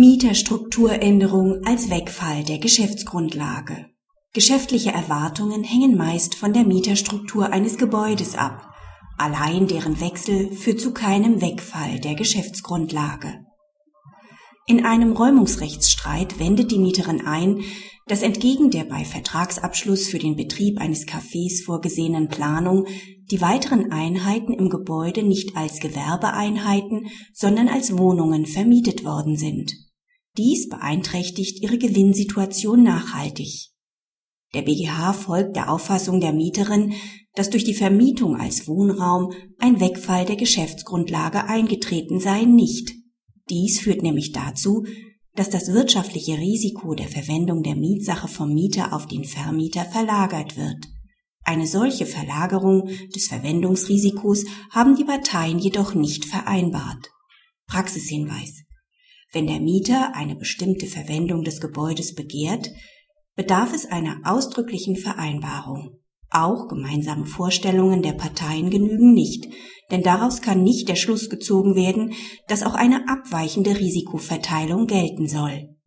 Mieterstrukturänderung als Wegfall der Geschäftsgrundlage. Geschäftliche Erwartungen hängen meist von der Mieterstruktur eines Gebäudes ab. Allein deren Wechsel führt zu keinem Wegfall der Geschäftsgrundlage. In einem Räumungsrechtsstreit wendet die Mieterin ein, dass entgegen der bei Vertragsabschluss für den Betrieb eines Cafés vorgesehenen Planung die weiteren Einheiten im Gebäude nicht als Gewerbeeinheiten, sondern als Wohnungen vermietet worden sind. Dies beeinträchtigt ihre Gewinnsituation nachhaltig. Der BGH folgt der Auffassung der Mieterin, dass durch die Vermietung als Wohnraum ein Wegfall der Geschäftsgrundlage eingetreten sei, nicht. Dies führt nämlich dazu, dass das wirtschaftliche Risiko der Verwendung der Mietsache vom Mieter auf den Vermieter verlagert wird. Eine solche Verlagerung des Verwendungsrisikos haben die Parteien jedoch nicht vereinbart. Praxishinweis. Wenn der Mieter eine bestimmte Verwendung des Gebäudes begehrt, bedarf es einer ausdrücklichen Vereinbarung. Auch gemeinsame Vorstellungen der Parteien genügen nicht, denn daraus kann nicht der Schluss gezogen werden, dass auch eine abweichende Risikoverteilung gelten soll.